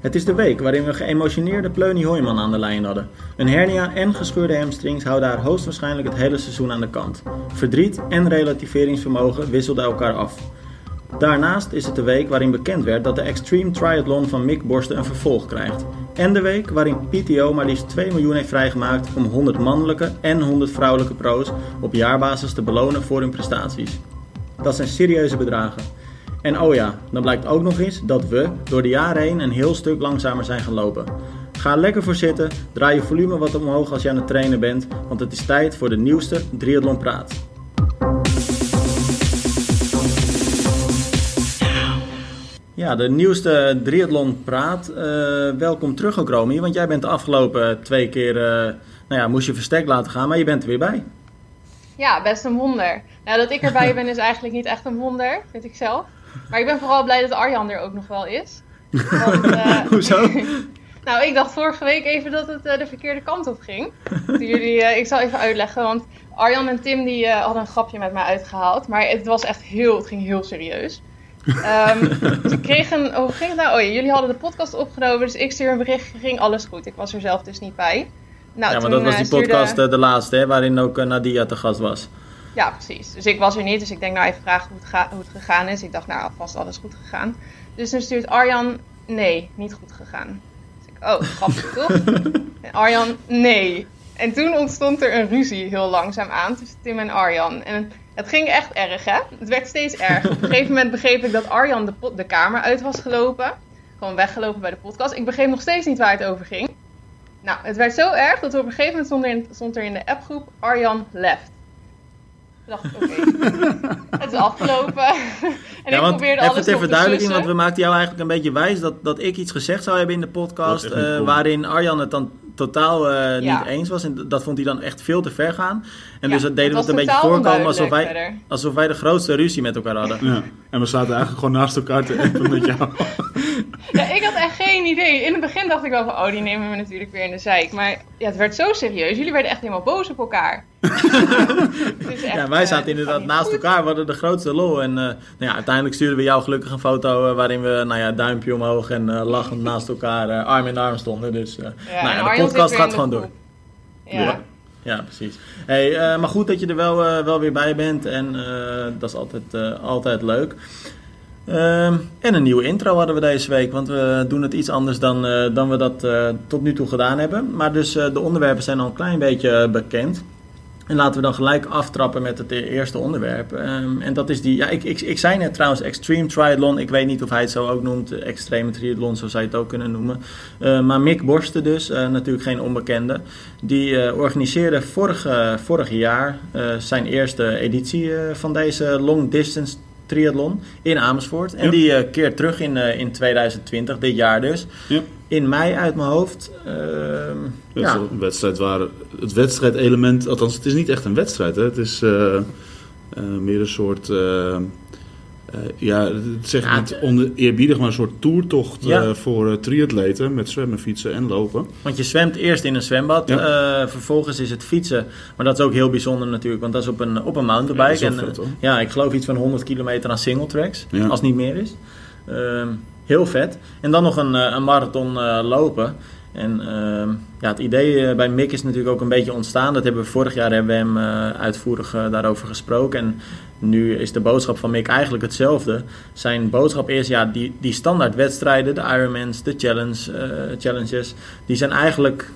Het is de week waarin we geëmotioneerde Pleunie Hoijman aan de lijn hadden. Een hernia en gescheurde hamstrings houden haar hoogstwaarschijnlijk het hele seizoen aan de kant. Verdriet en relativeringsvermogen wisselden elkaar af. Daarnaast is het de week waarin bekend werd dat de Extreme Triathlon van Mick Borsten een vervolg krijgt. En de week waarin PTO maar liefst 2 miljoen heeft vrijgemaakt om 100 mannelijke en 100 vrouwelijke pro's op jaarbasis te belonen voor hun prestaties. Dat zijn serieuze bedragen. En oh ja, dan blijkt ook nog eens dat we door de jaren heen een heel stuk langzamer zijn gaan lopen. Ga lekker voor zitten, draai je volume wat omhoog als je aan het trainen bent, want het is tijd voor de nieuwste Triathlon Praat. Ja, de nieuwste Triathlon Praat. Eh, welkom terug ook Romy, want jij bent de afgelopen twee keer, uh, nou ja, moest je verstek laten gaan, maar je bent er weer bij. Ja, best een wonder. Nou, dat ik erbij ben is eigenlijk niet echt een wonder, vind ik zelf. Maar ik ben vooral blij dat Arjan er ook nog wel is. Want, uh, Hoezo? nou, ik dacht vorige week even dat het de verkeerde kant op ging. jullie, uh, ik zal even uitleggen, want Arjan en Tim die hadden een grapje met mij uitgehaald. Maar het was echt heel, het ging heel serieus. Um, ze kregen, hoe ging het nou? Oh ja, jullie hadden de podcast opgenomen, dus ik stuur een bericht, ging alles goed. Ik was er zelf dus niet bij. Nou, ja, maar dat was die podcast de laatste, hè, waarin ook Nadia te gast was. Ja, precies. Dus ik was er niet, dus ik denk nou even vragen hoe het, hoe het gegaan is. Ik dacht, nou, vast alles goed gegaan. Dus dan stuurt Arjan, nee, niet goed gegaan. Dus ik, oh, grappig toch? En Arjan, nee. En toen ontstond er een ruzie heel langzaam aan tussen Tim en Arjan. En het ging echt erg, hè? Het werd steeds erger. Op een gegeven moment begreep ik dat Arjan de, de kamer uit was gelopen. Gewoon weggelopen bij de podcast. Ik begreep nog steeds niet waar het over ging. Nou, het werd zo erg dat op een gegeven moment stond er in, stond er in de appgroep Arjan left dacht ik, oké, het is afgelopen. en ja, ik probeerde alles even ter verduidelijking, want we maakten jou eigenlijk een beetje wijs dat, dat ik iets gezegd zou hebben in de podcast, uh, waarin Arjan het dan totaal uh, niet eens was. En dat vond hij dan echt veel te ver gaan. En dus dat deden we het een beetje voorkomen alsof wij, alsof wij de grootste ruzie met elkaar hadden. Ja. En we zaten eigenlijk gewoon naast elkaar te appen met jou. ja, ik had echt geen idee. In het begin dacht ik wel van, oh, die nemen we natuurlijk weer in de zeik. Maar ja, het werd zo serieus. Jullie werden echt helemaal boos op elkaar. echt, ja, wij zaten uh, inderdaad naast elkaar. We hadden de grootste lol. En uh, nou ja, uiteindelijk stuurden we jou gelukkig een foto waarin we, nou ja, duimpje omhoog en lachend naast elkaar arm in arm stonden. Dus ja, nou ja, de podcast gaat gewoon door. ja. Ja, precies. Hey, uh, maar goed dat je er wel, uh, wel weer bij bent en uh, dat is altijd, altijd leuk. Ehm, en een nieuwe intro hadden we deze week, want we doen het iets anders dan, dan we dat tot nu toe gedaan hebben. Maar dus de onderwerpen zijn al een klein beetje bekend. En laten we dan gelijk aftrappen met het eerste onderwerp. Um, en dat is die, ja, ik, ik, ik zei net trouwens Extreme Triathlon. Ik weet niet of hij het zo ook noemt. Extreme Triathlon, zo zou je het ook kunnen noemen. Maar Mick Borsten dus, natuurlijk geen onbekende. Die organiseerde vorig, vorig jaar zijn eerste editie van deze long distance triathlon in Amersfoort. En die keert terug in, in 2020, dit jaar dus. In mei uit mijn hoofd. Uh, ja. Een wedstrijd waar het wedstrijdelement, althans het is niet echt een wedstrijd, hè? het is uh, meer een soort, uh, ja, het zeg ja, niet oneerbiedig, maar een soort toertocht ja. voor triatleten met zwemmen, fietsen en lopen. Want je zwemt eerst in een zwembad, ja. vervolgens is het fietsen, maar dat is ook heel bijzonder natuurlijk, want dat is op een, op een mountainbike. Ja, en, ja, ik geloof iets van 100 kilometer aan single tracks, als het niet meer is. Ehm, heel vet. En dan nog een, eh, een marathon eh, lopen. En ehm, ja, het idee eh, bij Mick is natuurlijk ook een beetje ontstaan. Dat hebben we vorig jaar hebben we hem uitvoerig daarover gesproken. En nu is de boodschap van Mick eigenlijk hetzelfde. Zijn boodschap is, ja, die, die standaard wedstrijden, de Ironmans, de challenge, challenges, die zijn eigenlijk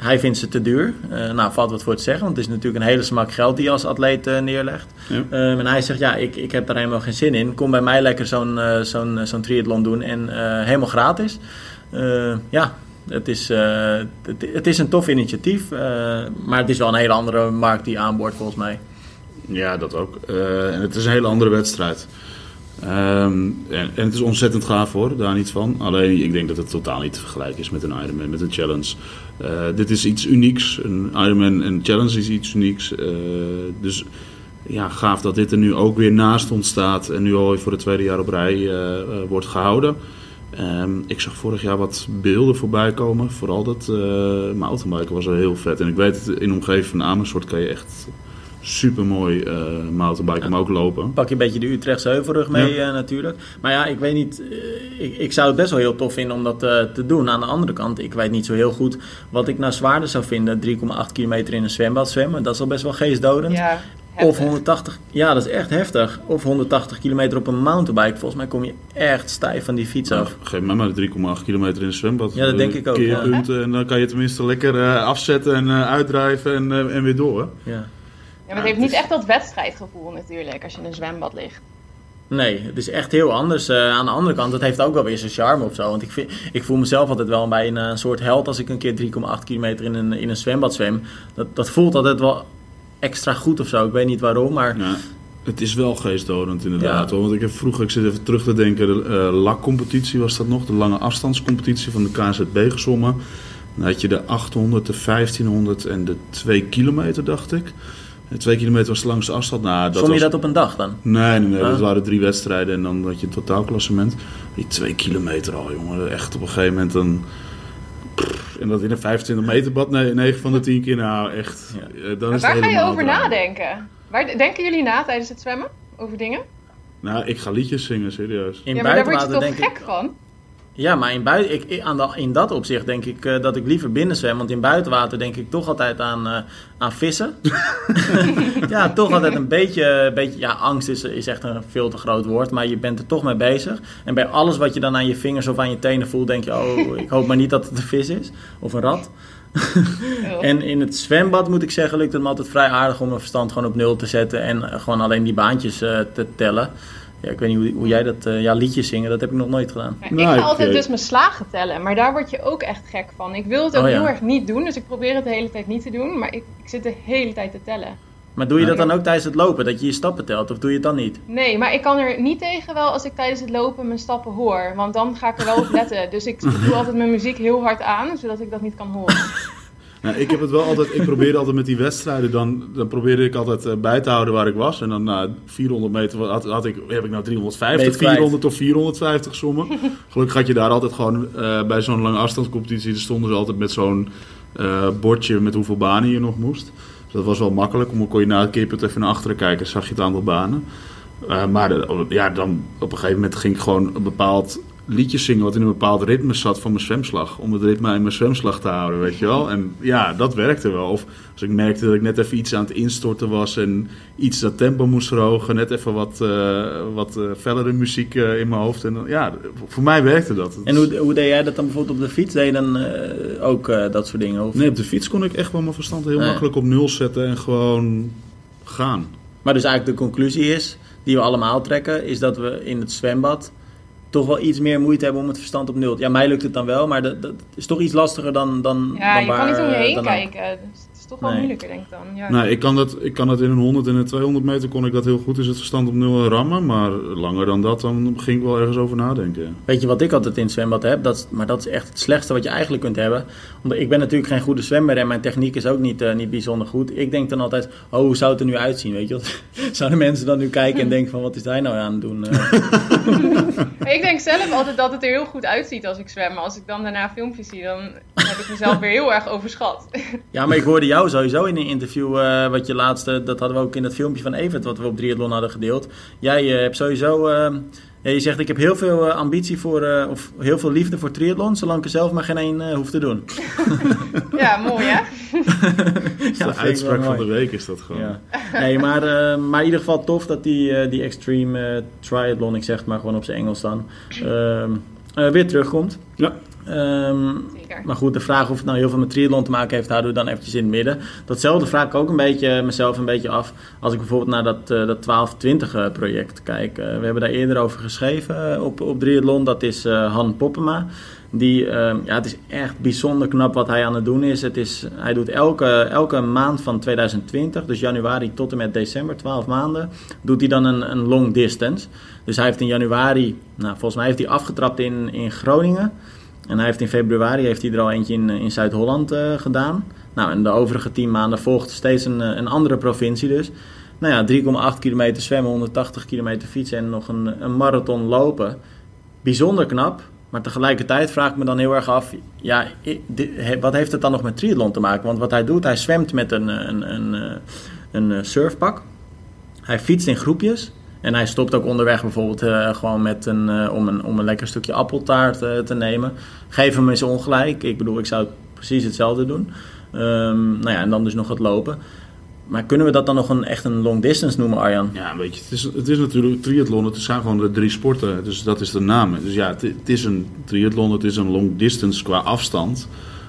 hij vindt ze te duur. Uh, nou, valt wat voor te zeggen, want het is natuurlijk een hele smak geld die je als atleet uh, neerlegt. Ja. Um, en hij zegt, ja, ik, ik heb daar helemaal geen zin in. Kom bij mij lekker zo'n uh, zo'n zo'n triathlon doen en helemaal gratis. ja, het is, het, het, is een tof initiatief, maar het is wel een hele andere markt die aanboort volgens mij. Ja, dat ook. en het is een hele andere wedstrijd. Um, en, het is ontzettend gaaf hoor, daar niet van. Alleen ik denk dat het totaal niet te vergelijken is met een Ironman, met een challenge. Dit is iets unieks. Een Ironman en challenge is iets unieks. Dus ja, gaaf dat dit er nu ook weer naast ontstaat en nu al voor het tweede jaar op rij wordt gehouden. Um, ik zag vorig jaar wat beelden voorbij komen. Vooral dat mountainbiken was er heel vet. En ik weet het, in de omgeving van Amersfoort kan je echt super mooi uh, mountainbiken, maar ook lopen. Pak je een beetje de Utrechtse heuvelrug mee ja. natuurlijk. Maar ja, ik weet niet, ik, ik, zou het best wel heel tof vinden om dat te doen. Aan de andere kant, ik weet niet zo heel goed wat ik nou zwaarder zou vinden. 3,8 kilometer in een zwembad zwemmen, dat is al best wel geestdodend. Ja. Of 180, ja, dat is echt heftig. Of 180 kilometer op een mountainbike. Volgens mij kom je echt stijf van die fiets af. geef mij maar 3,8 kilometer in een zwembad. Ja, dat denk ik ook. Keerpunten ja. en dan kan je tenminste lekker uh, afzetten en uh, uitdrijven en, uh, en weer door. Ja. ja, maar het heeft niet echt dat wedstrijdgevoel natuurlijk als je in een zwembad ligt. Nee, het is echt heel anders. Uh, aan de andere kant, het heeft ook wel weer zijn charme of zo. Want ik, vind, ik voel mezelf altijd wel bij een, een soort held als ik een keer 3,8 kilometer in een, in een zwembad zwem. Dat, dat voelt altijd wel extra goed of zo. Ik weet niet waarom, maar... Ja, het is wel geestdodend inderdaad. Hoor. Want ik heb vroeger, ik zit even terug te denken, de uh, LAC-competitie was dat nog. De lange afstandscompetitie van de KZB gezommen. Dan had je de 800, de 1500 en de 2 kilometer, dacht ik. En 2 kilometer was de langste afstand. Nou, dat Som je dat op een dag dan? Nee, nee, nee. Dat ah. waren drie wedstrijden en dan had je een totaalklassement. Die 2 kilometer al, jongen. Echt op een gegeven moment dan en dat in een 25 meter bad, nee, 9 van de 10 keer, nou echt. Ja. Dan is waar ga je over nadenken? Waar denken jullie na tijdens het zwemmen? Over dingen? Nou, ik ga liedjes zingen, serieus. In ja, maar daar word je toch gek ik, van? Ja, maar in, bui ik, aan de, in dat opzicht denk ik uh, dat ik liever binnen zwem. Want in buitenwater denk ik toch altijd aan, uh, aan vissen. ja, toch altijd een beetje, beetje... Ja, angst is, is echt een veel te groot woord. Maar je bent er toch mee bezig. En bij alles wat je dan aan je vingers of aan je tenen voelt... denk je, oh, ik hoop maar niet dat het een vis is. Of een rat. en in het zwembad moet ik zeggen, lukt het me altijd vrij aardig om mijn verstand gewoon op nul te zetten. En gewoon alleen die baantjes uh, te tellen. Ja, ik weet niet hoe, hoe jij dat, uh, ja, liedjes zingen, dat heb ik nog nooit gedaan. ik ga altijd dus mijn slagen tellen, maar daar word je ook echt gek van. Ik wil het ook oh, heel erg niet doen, dus ik probeer het de hele tijd niet te doen, maar ik, ik zit de hele tijd te tellen. Maar doe je dat dan ook tijdens het lopen, dat je je stappen telt, of doe je het dan niet? Nee, maar ik kan er niet tegen wel als ik tijdens het lopen mijn stappen hoor, want dan ga ik er wel op letten. Dus ik doe altijd mijn muziek heel hard aan, zodat ik dat niet kan horen. Nou, ik heb het wel altijd, ik probeerde altijd met die wedstrijden, dan, dan probeerde ik altijd uh, bij te houden waar ik was. En dan na 400 meter had, had ik, heb ik nou 350, 400 of 450 sommen. Gelukkig had je daar altijd gewoon uh, bij zo'n lange afstandscompetitie, stonden ze altijd met zo'n uh, bordje met hoeveel banen je nog moest. Dus dat was wel makkelijk, om kon je na het keerpunt even naar achteren kijken, zag je het aantal banen. maar ja, dan op een gegeven moment ging ik gewoon een bepaald liedjes zingen wat in een bepaald ritme zat van mijn zwemslag. Om het ritme in mijn zwemslag te houden, weet je wel. En ja, dat werkte wel. Of als ik merkte dat ik net even iets aan het instorten was en iets dat tempo moest verhogen. Net even wat, uh, wat uh, fellere muziek uh, in mijn hoofd. En ja, voor mij werkte dat. En hoe, hoe deed jij dat dan bijvoorbeeld op de fiets? Deed je dan ook dat soort dingen? Of? Nee, op de fiets kon ik echt wel mijn verstand heel makkelijk op nul zetten en gewoon gaan. Maar dus eigenlijk de conclusie is, die we allemaal trekken, is dat we in het zwembad toch wel iets meer moeite hebben om het verstand op nul. Ja, mij lukt het dan wel, maar dat, dat is toch iets lastiger dan. dan ja, dan je kan niet om je heen kijken. Dus toch wel moeilijker, denk ik dan. Ja. Nee, ik kan, dat, ik kan dat in een 100 en een 200 meter kon ik dat heel goed, is het verstand op nul rammen. Maar langer dan dat, dan ging ik wel ergens over nadenken. Weet je wat ik altijd in het zwembad heb? Dat, maar dat is echt het slechtste wat je eigenlijk kunt hebben. Omdat ik ben natuurlijk geen goede zwemmer en mijn techniek is ook niet, uh, niet bijzonder goed. Ik denk dan altijd, oh, hoe zou het er nu uitzien? Weet je Zouden mensen dan nu kijken en denken van, wat is hij nou aan het doen? Uh. ik denk zelf altijd dat het er heel goed uitziet als ik zwem. Maar als ik dan daarna filmpjes zie, dan heb ik mezelf weer heel erg overschat. Ja, maar ik hoorde jou sowieso in een interview, uh, wat je laatste, dat hadden we ook in dat filmpje van Evert, wat we op Triathlon hadden gedeeld. Jij uh, hebt sowieso, uh, ja, je zegt ik heb heel veel ambitie voor, of heel veel liefde voor triathlon, zolang ik er zelf maar geen één hoef te doen. ja, mooi hè? ja, de uitspraak van de week is dat gewoon. Ja. Nee, maar, maar in ieder geval tof dat die, die extreme triathlon, ik zeg het maar gewoon op zijn Engels dan, ehm, weer terugkomt. Ja. Um, maar goed, de vraag of het nou heel veel met triathlon te maken heeft, houden we dan eventjes in het midden. Datzelfde vraag ik ook een beetje mezelf een beetje af. Als ik bijvoorbeeld naar dat, uh, dat 1220 eh, project kijk. Uh, we hebben daar eerder over geschreven op, op triathlon. Dat is Han Poppema. Die, ehm, ja, het is echt bijzonder knap wat hij aan het doen is. Het is hij doet elke, elke maand van 2020, dus januari tot en met december, 12 maanden, doet hij dan een, een long distance. Dus hij heeft in januari, nou, volgens mij heeft hij afgetrapt in, in Groningen. En hij heeft in februari heeft hij er al eentje in, in Zuid-Holland uh, gedaan. Nou, en de overige tien maanden volgt steeds een, eh, een andere provincie dus. Nou ja, 3,8 kilometer zwemmen, 180 kilometer fietsen en nog een, een marathon lopen. Bijzonder knap, maar tegelijkertijd vraag ik me dan heel erg af, ja, wat heeft het dan nog met triathlon te maken? Want wat hij doet, hij zwemt met een, een, een, een surfpak. Hij fietst in groepjes. En hij stopt ook onderweg bijvoorbeeld gewoon met een, om, een, om een lekker stukje appeltaart te nemen. Geef hem eens ongelijk. Ik bedoel, ik zou precies hetzelfde doen. Um, nou ja, en dan dus nog het lopen. Maar kunnen we dat dan nog een, echt een long distance noemen, Arjan? Ja, weet je, het is, het is natuurlijk triathlon. Het zijn gewoon de drie sporten. Dus dat is de naam. Dus ja, het, het is een triathlon. Het is een long distance qua afstand.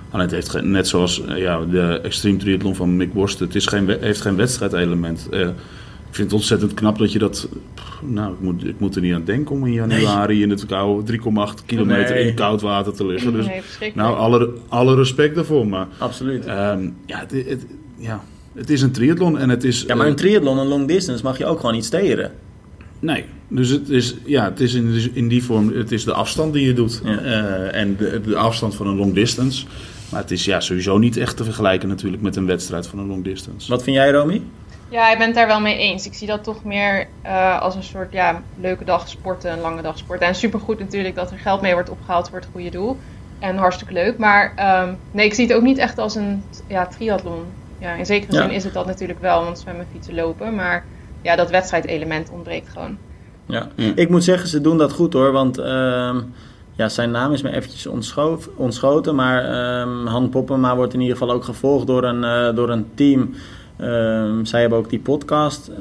Alleen het heeft net zoals eh, ja, de extreme triathlon van Mick Borst. Het is geen, heeft geen wedstrijdelement. Uh, ik vind het ontzettend knap dat je dat. Nou, ik moet, ik moet er niet aan denken om in januari in het koude 3,8 kilometer in koud water te liggen. Dus nou, alle, alle respect daarvoor. Maar, Absoluut. Um, ja, het, het, ja, het is een triathlon en het is... Ja, maar een triathlon, een long distance, mag je ook gewoon niet steren. Nee, dus het is, ja, het is in, in die vorm, het is de afstand die je doet. Ja. Uh, en de, de, afstand van een long distance. Maar het is ja, sowieso niet echt te vergelijken natuurlijk met een wedstrijd van een long distance. Wat vind jij, Romy? Ja, ik ben het daar wel mee eens. Ik zie dat toch meer uh, als een soort ja, leuke dag sporten, een lange dag sporten. En supergoed natuurlijk dat er geld mee wordt opgehaald voor het goede doel. En hartstikke leuk. Maar um, nee, ik zie het ook niet echt als een ja, triathlon ja, in zekere zin is het dat natuurlijk wel, want zwemmen, fietsen, lopen. Maar ja, dat wedstrijdelement ontbreekt gewoon. Ja. ik moet zeggen, ze doen dat goed hoor. Want uh, ja, zijn naam is me eventjes ontschoten. Maar uh, Han Poppema wordt in ieder geval ook gevolgd door een, uh, door een team. Ehm, zij hebben ook die podcast. Eh,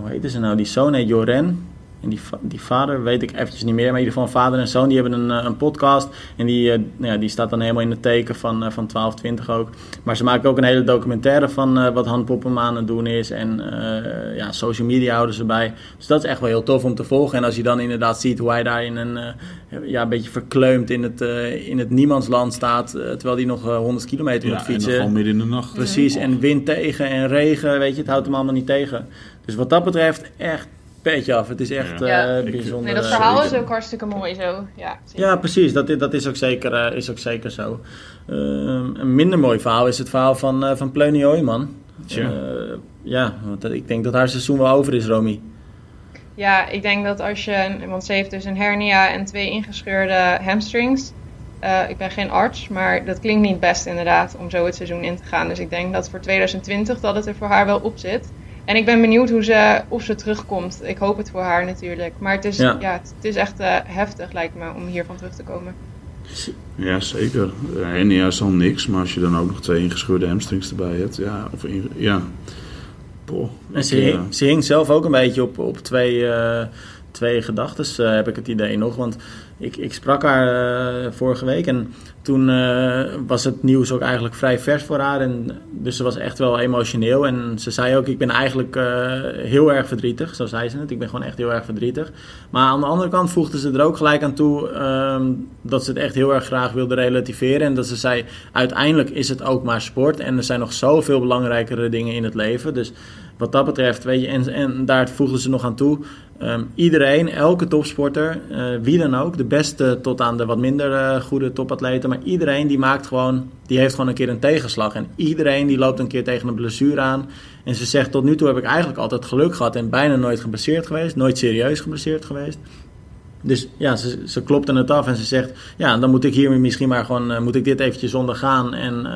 hoe heet ze nou? Die zoon heet Joren. En die, die vader weet ik eventjes niet meer. Maar in ieder geval vader en zoon die hebben een, eh, een podcast. En die, uh, ja, die staat dan helemaal in het teken van, uh, van 1220 ook. Maar ze maken ook een hele documentaire van wat Han aan het doen is. En ja, social media houden ze bij. Dus dat is echt wel heel tof om te volgen. En als je dan inderdaad ziet hoe hij daar in een, ja, een beetje verkleumd in het, in het niemandsland staat. terwijl hij nog 100 kilometer ja, moet fietsen. En gewoon midden in de nacht. Precies. En wind tegen en regen. Weet je, het houdt hem allemaal niet tegen. Dus wat dat betreft echt petje af. Het is echt ja. uh, bijzonder. Nee, dat verhaal is ook hartstikke mooi zo. Ja, ja precies. Dat, dat is, ook zeker, uh, is ook zeker zo. Uh, een minder mooi verhaal is het verhaal van, uh, van Pleunie Ooyman. ja, want ik denk dat haar seizoen wel over is, Romy. Ja, ik denk dat als je... Want ze heeft dus een hernia en twee ingescheurde hamstrings. ik ben geen arts, maar dat klinkt niet best inderdaad om zo het seizoen in te gaan. Dus ik denk dat voor 2020 dat het er voor haar wel op zit. En ik ben benieuwd hoe ze, of ze terugkomt. Ik hoop het voor haar natuurlijk. Maar het is, ja. het, is echt uh, heftig, lijkt me, om hiervan terug te komen. Ja, zeker. Hernia is al niks, maar als je dan ook nog twee ingescheurde hamstrings erbij hebt, ja, of in, ja. Poh, en ze, hing, ze hing zelf ook een beetje op, op twee, uh, twee gedachten, uh, heb ik het idee nog. Want ik, ik sprak haar vorige week en toen uh, was het nieuws ook eigenlijk vrij vers voor haar. En, dus ze was echt wel emotioneel. En ze zei ook, ik ben eigenlijk uh, heel erg verdrietig. Zo zei ze het. Ik ben gewoon echt heel erg verdrietig. Maar aan de andere kant voegde ze er ook gelijk aan toe... Um, dat ze het echt heel erg graag wilde relativeren. En dat ze zei, uiteindelijk is het ook maar sport. En er zijn nog zoveel belangrijkere dingen in het leven. Dus wat dat betreft, weet je... En, en daar voegde ze nog aan toe... Um, iedereen, elke topsporter, uh, wie dan ook, de beste tot aan de wat minder uh, goede topatleten, maar iedereen die maakt gewoon, die heeft gewoon een keer een tegenslag. En iedereen die loopt een keer tegen een blessure aan. En ze zegt, tot nu toe heb ik eigenlijk altijd geluk gehad en bijna nooit geblesseerd geweest, nooit serieus geblesseerd geweest. Dus ja, ze, ze klopte het af en ze zegt, ja, dan moet ik hier misschien maar gewoon, uh, moet ik dit eventjes ondergaan en...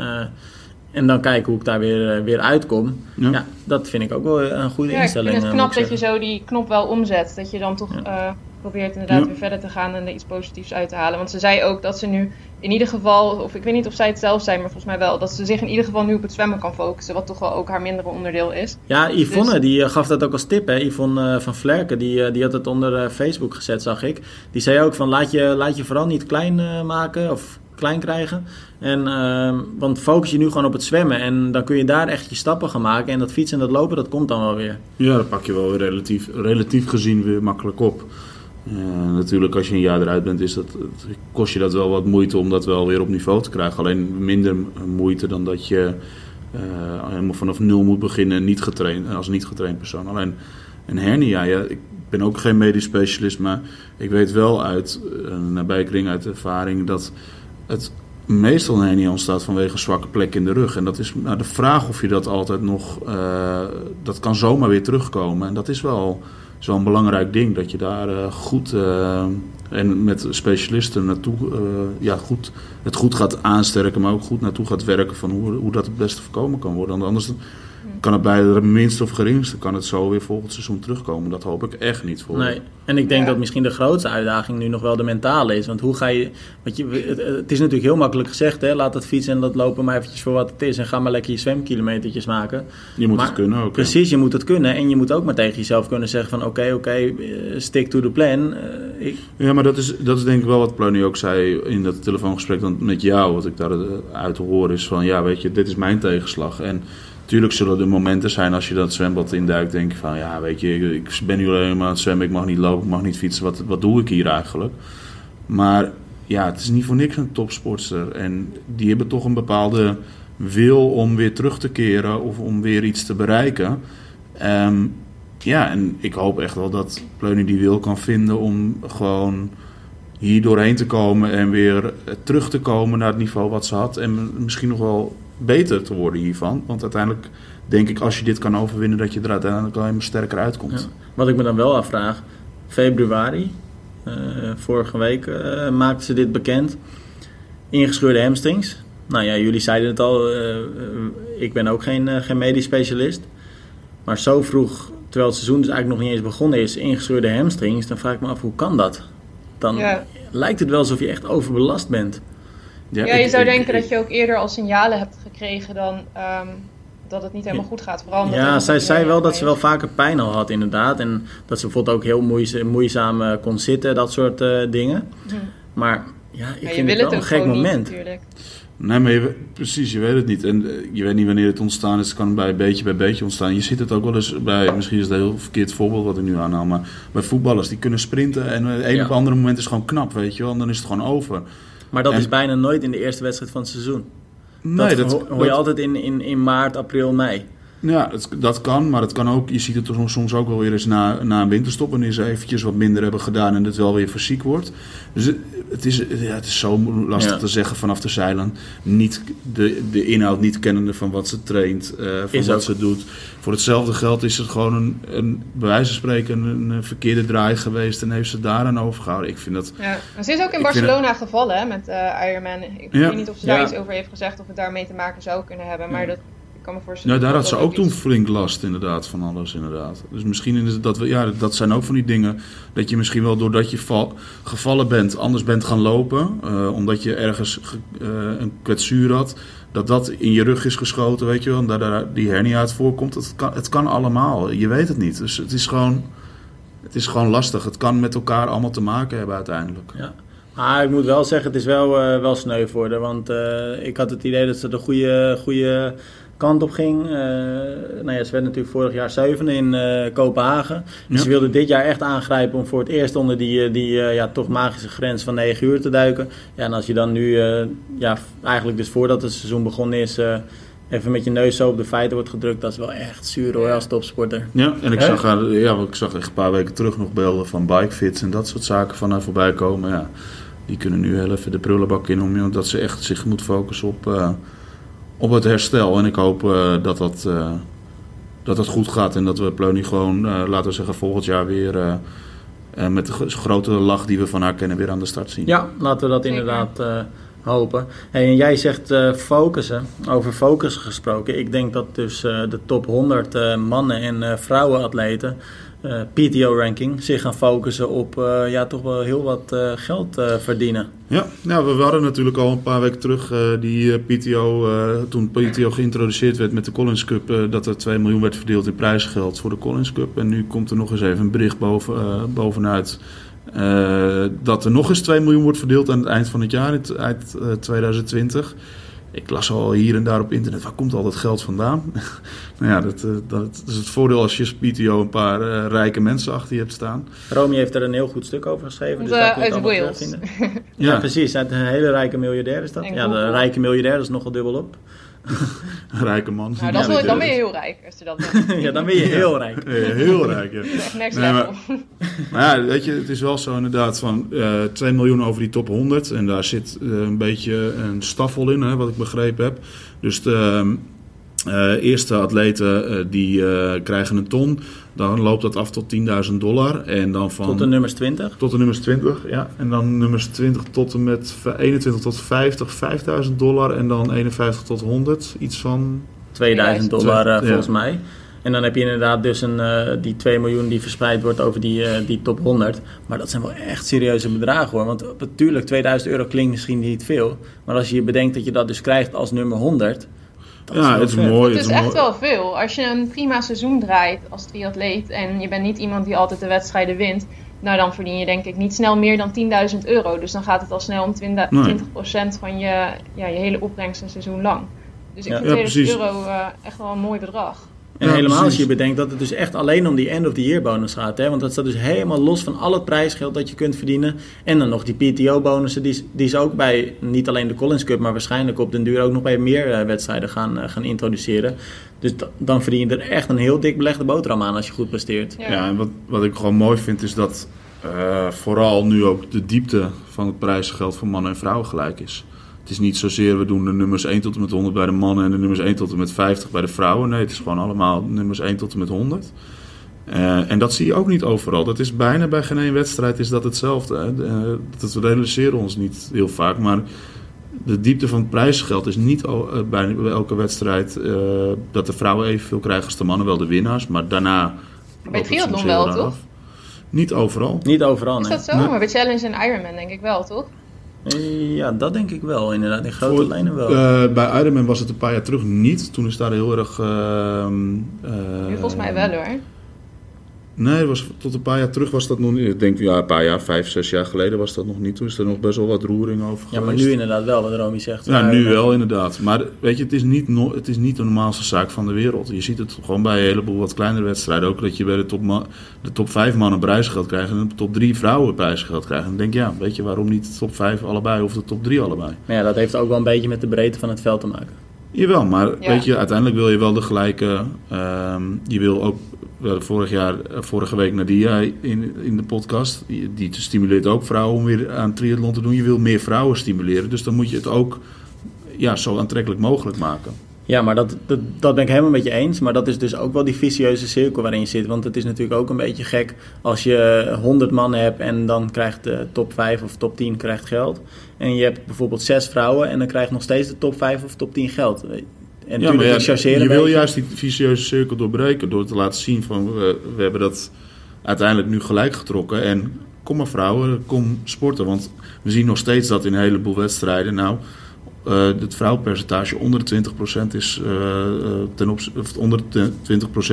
En dan kijken hoe ik daar weer, weer uitkom. Ja. ja. dat vind ik ook wel een goede ja, instelling. Ik vind het knap dat je zo die knop wel omzet. Dat je dan toch ja. uh, probeert inderdaad weer verder te gaan en er iets positiefs uit te halen. Want ze zei ook dat ze nu in ieder geval, of ik weet niet of zij het zelf zei, maar volgens mij wel, dat ze zich in ieder geval nu op het zwemmen kan focussen. Wat toch wel ook haar mindere onderdeel is. Ja, Yvonne dus... die gaf dat ook als tip. Hè? Yvonne uh, van Vlerken, die, die had het onder Facebook gezet, zag ik. Die zei ook van laat je, laat je vooral niet klein maken of klein krijgen. En, uh, want focus je nu gewoon op het zwemmen. En dan kun je daar echt je stappen gaan maken. En dat fietsen en dat lopen, dat komt dan wel weer. Ja, dat pak je wel relatief, relatief gezien weer makkelijk op. Uh, natuurlijk, als je een jaar eruit bent, is dat, kost je dat wel wat moeite om dat wel weer op niveau te krijgen. Alleen minder moeite dan dat je uh, helemaal vanaf nul moet beginnen niet getraind, als niet getraind persoon. Alleen een hernia, ja, ik ben ook geen medisch specialist, maar ik weet wel uit een nabijkring, uit ervaring, dat het meestal een hernia ontstaat vanwege zwakke plek in de rug. En dat is nou, de vraag of je dat altijd nog... Uh, dat kan zomaar weer terugkomen. En dat is wel zo'n belangrijk ding. Dat je daar uh, goed... Uh, en met specialisten naartoe... ja, goed, het goed gaat aansterken. Maar ook goed naartoe gaat werken van hoe, hoe dat het beste voorkomen kan worden. Anders kan het bij de minste of geringste kan het zo weer volgend seizoen terugkomen. Dat hoop ik echt niet voor. Nee, en ik denk dat misschien de grootste uitdaging nu nog wel de mentale is. Want hoe ga je. Want je het, is natuurlijk heel makkelijk gezegd, hè? laat dat fietsen en dat lopen maar eventjes voor wat het is. En ga maar lekker je zwemkilometertjes maken. Je moet het kunnen ook. Precies, je moet het kunnen. En je moet ook maar tegen jezelf kunnen zeggen: van oké, oké, eh, stick to the plan. Uh, ik... Ja, maar dat is, dat is denk ik wel wat Plony ook zei in dat telefoongesprek dan met jou. Wat ik daaruit hoor is van ja, weet je, dit is mijn tegenslag. En Tuurlijk zullen er momenten zijn als je dat zwembad induikt, denk je van ja, weet je, ik ben nu alleen maar aan het zwemmen, ik mag niet lopen, ik mag niet fietsen, wat, wat doe ik hier eigenlijk? Maar ja, het is niet voor niks een topsportster. En die hebben toch een bepaalde wil om weer terug te keren of om weer iets te bereiken. Ehm, ja, en ik hoop echt wel dat Pleuny die wil kan vinden om gewoon hier doorheen te komen en weer terug te komen naar het niveau wat ze had. En misschien nog wel beter te worden hiervan. Want uiteindelijk denk ik, als je dit kan overwinnen, dat je er uiteindelijk alleen maar sterker uitkomt. Wat ik me dan wel afvraag, februari, uh, vorige week uh, maakten ze dit bekend. Ingescheurde hamstrings. Nou ja, jullie zeiden het al, uh, ik ben ook geen, geen medisch specialist. Maar zo vroeg, terwijl het seizoen dus eigenlijk nog niet eens begonnen is, ingescheurde hamstrings, dan vraag ik me af, hoe kan dat? Dan lijkt het wel alsof je echt overbelast bent. Ja, ja je zou denken dat je ook eerder al signalen hebt gekregen dan ehm, dat het niet helemaal goed gaat. Vooral ja, zij zei wel dat ze wel vaker pijn al had, inderdaad. En dat ze bijvoorbeeld ook heel moeizaam uh, kon zitten, dat soort uh, dingen. Hm. Maar ja, ik vind het wel een gek moment. Niet, Nee, maar je, precies, je weet het niet. En eh, je weet niet wanneer het ontstaan is. Het kan bij beetje bij beetje ontstaan. Je ziet het ook wel eens bij, misschien is het een heel verkeerd voorbeeld wat ik nu aanhaal, maar bij voetballers die kunnen sprinten en een ja. op andere moment is het gewoon knap, weet je wel. En dan is het gewoon over. Maar dat is bijna nooit in de eerste wedstrijd van het seizoen. Nee, dat, dat hoor je altijd in, in, in maart, april, mei. Ja, dat kan, maar het kan ook. Je ziet het soms ook wel weer eens na, na een winterstop, wanneer ze eventjes wat minder hebben gedaan en het wel weer fysiek wordt. Dus het, is, ja, het is zo lastig te zeggen vanaf de zeilen. Niet de, de inhoud niet kennende van wat ze traint, uh, van wat ze doet. Voor hetzelfde geld is het gewoon een, een bij wijze van spreken een, verkeerde draai geweest en heeft ze daar aan overgehouden. Ik vind dat. Ja, ze is ook in Barcelona gevallen hè, met uh, Ironman. Ik weet niet of ze daar iets over heeft gezegd of het daarmee te maken zou kunnen hebben, maar dat ja, daar had ze ook toen flink last inderdaad van alles inderdaad. Dus misschien is het dat we, ja, dat zijn ook van die dingen dat je misschien wel doordat je val, gevallen bent anders bent gaan lopen, uh, omdat je ergens uh, een kwetsuur had, dat dat in je rug is geschoten, weet je wel, en daar, daar die hernia uit voorkomt. Het kan, het kan allemaal, je weet het niet. Dus het is gewoon, het is gewoon lastig. Het kan met elkaar allemaal te maken hebben uiteindelijk. Ja. Maar ik moet wel zeggen, het is wel, uh, wel sneu voor haar. Want ik had het idee dat ze de goede, goede kant op ging. Uh, nou ja, ze werd natuurlijk vorig jaar zevende in uh, Kopenhagen. Dus ze wilde dit jaar echt aangrijpen om voor het eerst onder die, uh, die ja, toch magische grens van 9 uur te duiken. Ja, en als je dan nu, ja, eigenlijk dus voordat het seizoen begonnen is, even met je neus zo op de feiten wordt gedrukt, dat is wel echt zuur hoor als topsporter. Ja, en ik zag, haar, ja, ik zag echt een paar weken terug nog beelden van bikefits en dat soort zaken van haar voorbij komen. Ja, die kunnen nu heel even de prullenbak in, omdat ze echt zich moet focussen op op het herstel. En ik hoop uh, dat, dat, uh, dat dat goed gaat en dat we Pleuny gewoon, uh, laten we zeggen, volgend jaar weer met de grote lach die we van haar kennen weer aan de start zien. Ja, laten we dat inderdaad hopen. Hey, en jij zegt focussen, over focus gesproken. Ik denk dat dus de top 100 mannen en vrouwenatleten uh, PTO-ranking zich gaan focussen op uh, ja, toch wel heel wat uh, geld verdienen. Ja, nou, we hadden natuurlijk al een paar weken terug die PTO, toen PTO geïntroduceerd werd met de Collins Cup, dat er 2 miljoen werd verdeeld in prijsgeld voor de Collins Cup. En nu komt er nog eens even een bericht boven, bovenuit dat er nog eens 2 miljoen wordt verdeeld aan het eind van het jaar, eind 2020 ik las al hier en daar op internet, waar komt al dat geld vandaan? Nou ja, dat, eh, dat, is het voordeel als je PTO een paar uh, rijke mensen achter je hebt staan. Romy heeft er een heel goed stuk over geschreven. Dus daar uit Wales. ja. ja, precies. Een hele rijke miljardair is dat. ja, de rijke miljardair is nogal dubbel op. rijke man. Nou, dat is, dan ben je heel rijk. Als je dat ja, dan ben je heel rijk. Ja, heel rijk, ja. Next nee, level. Maar, ja, weet je, het is wel zo inderdaad van uh, eh, 2 miljoen over die top 100. En daar zit uh, een beetje een staffel in, hè, wat ik begrepen heb. Dus de uh, eerste atleten die krijgen een ton. Dan loopt dat af tot 10.000 dollar. En dan van, tot de nummers 20? Tot de nummers 20, ja. En dan nummers 20 tot en met 21 tot 50, 5.000 dollar. En dan 51 tot 100, iets van 2000 dollar volgens mij. En dan heb je inderdaad dus een, die 2 miljoen die verspreid wordt over die, die top 100. Maar dat zijn wel echt serieuze bedragen hoor. Want natuurlijk, 2000 euro klinkt misschien niet veel. Maar als je bedenkt dat je dat dus krijgt als nummer 100 ja, het is mooi. Het is echt wel veel. Als je een prima seizoen draait als triatleet en je bent niet iemand die altijd de wedstrijden wint, nou dan verdien je denk ik niet snel meer dan 10.000 euro. Dus dan gaat het al snel om 20%, van je, ja, je hele opbrengst een seizoen lang. Dus ik vind 2000 euro uh, echt wel een mooi bedrag. En helemaal als je bedenkt dat het dus echt alleen om die end-of-the-year bonus gaat. Hè? Want dat staat dus helemaal los van al het prijsgeld dat je kunt verdienen. En dan nog die PTO-bonussen die, die ze ook bij niet alleen de Collins Cup, maar waarschijnlijk op den duur ook nog bij meer uh, wedstrijden gaan, uh, gaan introduceren. Dus dan verdien je er echt een heel dik belegde boterham aan als je goed presteert. Ja, ja en wat, wat ik gewoon mooi vind is dat uh, vooral nu ook de diepte van het prijsgeld voor mannen en vrouwen gelijk is. Het is niet zozeer we doen de nummers 1 tot en met 100 bij de mannen en de nummers 1 tot en met 50 bij de vrouwen. Nee, het is gewoon allemaal nummers 1 tot en met 100. Uh, en dat zie je ook niet overal. Dat is bijna bij geen één wedstrijd is dat hetzelfde. Uh, dat realiseren ons niet heel vaak. Maar de diepte van het prijsgeld is niet uh, bij, elke wedstrijd dat de vrouwen evenveel krijgen als de mannen. Wel de winnaars, maar daarna. Bij triathlon wel, toch? Niet overal. Niet overal, nee. Is dat zo? Nee. Maar bij Challenge en Ironman denk ik wel, toch? Ja, dat denk ik wel, inderdaad. In grote Voor, lijnen wel. Uh, bij Ironman was het een paar jaar terug niet. Toen is daar heel erg... Uh, volgens mij wel hoor. Nee, was, tot een paar jaar terug was dat nog niet. Ik denk ja, een paar jaar, vijf, zes jaar geleden was dat nog niet. Toen is er nog best wel wat roering over Ja, maar nu inderdaad wel, wat Romy zegt. Ja, nu wel inderdaad. Maar weet je, het is, niet no, het is niet de normaalste zaak van de wereld. Je ziet het gewoon bij een heleboel wat kleinere wedstrijden. Ook dat je bij de top, de top vijf mannen prijsgeld krijgt en de top drie vrouwen prijsgeld krijgt. En dan denk je, ja, weet je waarom niet de top vijf allebei of de top drie allebei? Maar ja, dat heeft ook wel een beetje met de breedte van het veld te maken. Jawel, maar weet je, uiteindelijk wil je wel de gelijke. Um, je wil ook hadden vorig jaar, eh, vorige week Nadia in, in de podcast. Die, stimuleert ook vrouwen om weer aan triathlon te doen. Je wil meer vrouwen stimuleren. Dus dan moet je het ook ja, zo aantrekkelijk mogelijk maken. Ja, maar dat, dat, ben ik helemaal met je eens. Maar dat is dus ook wel die vicieuze cirkel waarin je zit. Want het is natuurlijk ook een beetje gek als je 100 mannen hebt en dan krijgt de top 5 of top 10 krijgt geld. En je hebt bijvoorbeeld 6 vrouwen en dan krijgt nog steeds de top 5 of top 10 geld. En ja, maar je wil juist die vicieuze cirkel doorbreken door te laten zien van we, we hebben dat uiteindelijk nu gelijk getrokken. En kom maar vrouwen, kom sporten. Want we zien nog steeds dat in een heleboel wedstrijden nou uh, het vrouwenpercentage onder de 20% is, uh, ten op, onder de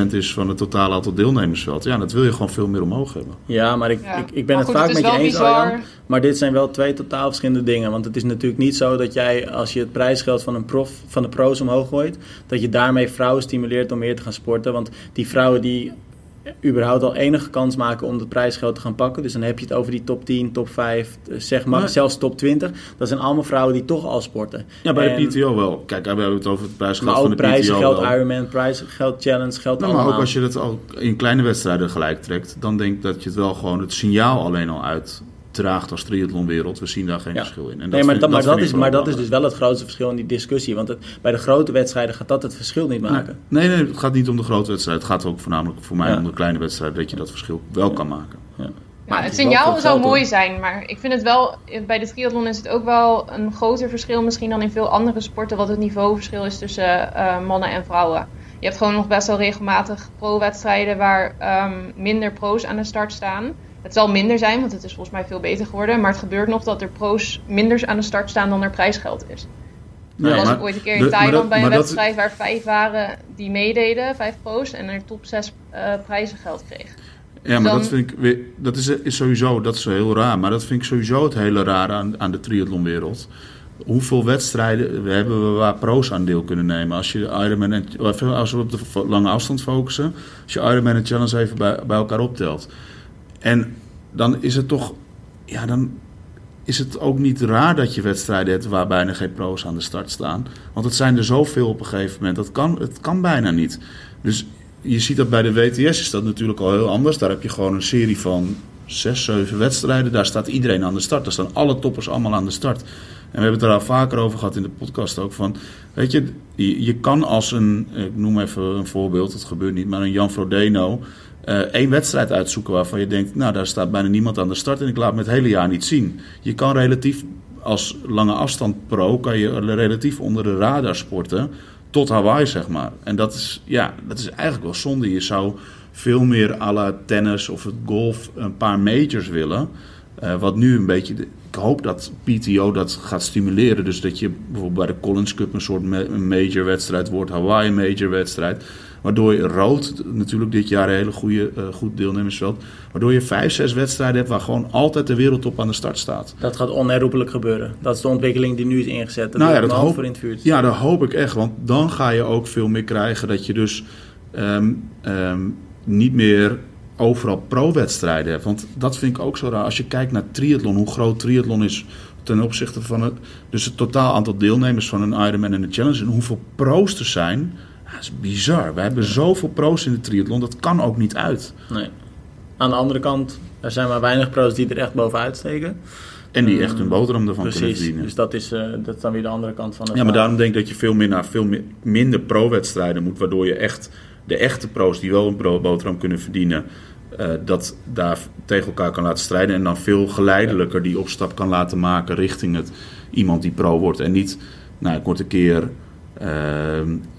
20% is van het totale aantal deelnemersveld. Ja, dat wil je gewoon veel meer omhoog hebben. Ja, maar ik, ik, ik, ben het vaak met je eens, Arjan. Maar dit zijn wel twee totaal verschillende dingen. Want het is natuurlijk niet zo dat jij, als je het prijsgeld van, een prof, van de pro's omhoog gooit, dat je daarmee vrouwen stimuleert om meer te gaan sporten. Want die vrouwen die überhaupt al enige kans maken om het prijsgeld te gaan pakken. Dus dan heb je het over die top 10, top 5, eh, zeg maar, zelfs top 20. Dat zijn allemaal vrouwen die toch al sporten. Ja, bij de PTO wel. Kijk, we hebben het over het prijsgeld maar van de prijzen, PTO geld Ironman, prijzen, geld challenge, geld nou, Maar ook als je dat al in kleine wedstrijden gelijk trekt, dan denk ik dat je het wel gewoon het signaal alleen al uit draagt als triathlonwereld. We zien daar geen verschil in. En dat nee, maar, dat, maar, dat, is, maar dat is dus wel het grootste verschil in die discussie. Want het, bij de grote wedstrijden gaat dat het verschil niet maken. Nee, nee, het gaat niet om de grote wedstrijd. Het gaat ook voornamelijk voor mij om de kleine wedstrijd dat je dat verschil wel kan maken. Ja. Maar het, signaal zou mooi zijn, maar ik vind het wel, bij de triathlon is het ook wel een groter verschil misschien dan in veel andere sporten, wat het niveauverschil is tussen uh, mannen en vrouwen. Je hebt gewoon nog best wel regelmatig pro-wedstrijden waar um, minder pro's aan de start staan. Het zal minder zijn, want het is volgens mij veel beter geworden. Maar het gebeurt nog dat er pro's minder aan de start staan dan er prijsgeld is. Ja, er was ook ooit een keer in Thailand bij een wedstrijd waar vijf waren die meededen, vijf pro's, en er top zes uh, prijzengeld kreeg. Ja, maar dat vind ik dat is, is sowieso dat is heel raar. Maar dat vind ik sowieso het hele raar aan, aan de triathlonwereld. Hoeveel wedstrijden hebben we waar pro's aan deel kunnen nemen? Als, je Ironman en, als we op de lange afstand focussen, als je Ironman en Challenge even bij, bij elkaar optelt. En dan is het toch, ja, dan is het ook niet raar dat je wedstrijden hebt waar bijna geen pro's aan de start staan. Want het zijn er zoveel op een gegeven moment. Dat kan, het kan bijna niet. Dus je ziet dat bij de WTS is dat natuurlijk al heel anders. Daar heb je gewoon een serie van zes, zeven wedstrijden. Daar staat iedereen aan de start. Daar staan alle toppers allemaal aan de start. En we hebben het er al vaker over gehad in de podcast ook van... Weet je, je, kan als een... Ik noem even een voorbeeld, het gebeurt niet, maar een Jan Frodeno uh, één wedstrijd uitzoeken waarvan je denkt, nou daar staat bijna niemand aan de start en ik laat me het hele jaar niet zien. Je kan relatief als lange afstand pro, kan je relatief onder de radar sporten tot Hawaii, zeg maar. En dat is, ja, dat is eigenlijk wel zonde. Je zou veel meer à la tennis of het golf een paar majors willen. Uh, wat nu een beetje. ik hoop dat PTO dat gaat stimuleren. Dus dat je bijvoorbeeld bij de Collins Cup een soort major wedstrijd wordt, Hawaii major wedstrijd. Waardoor je rood, natuurlijk dit jaar een hele goede, uh, goed deelnemersveld. Waardoor je vijf, zes wedstrijden hebt waar gewoon altijd de wereldtop aan de start staat. Dat gaat onherroepelijk gebeuren. Dat is de ontwikkeling die nu is ingezet. Dat nou ja, dat hoop, voor in het vuur ja, dat hoop ik echt. Want dan ga je ook veel meer krijgen dat je dus um, um, niet meer overal pro-wedstrijden hebt. Want dat vind ik ook zo raar. Als je kijkt naar triathlon, hoe groot triathlon is ten opzichte van het, dus het totaal aantal deelnemers van een Ironman en een Challenge en hoeveel pro's er zijn. Dat is bizar. We hebben zoveel pro's in de triathlon, dat kan ook niet uit. Nee. Aan de andere kant, er zijn maar weinig pro's die er echt bovenuit steken. En die echt hun boterham ervan Precies, kunnen verdienen. Dus dat is, uh, dat is dan weer de andere kant van het Ja, maar daarom denk ik dat je veel meer naar veel minder pro-wedstrijden moet. Waardoor je echt de echte pro's die wel een boterham kunnen verdienen... Uh, dat daar tegen elkaar kan laten strijden. En dan veel geleidelijker die opstap kan laten maken richting het, iemand die pro wordt. En niet, nou, ik word een keer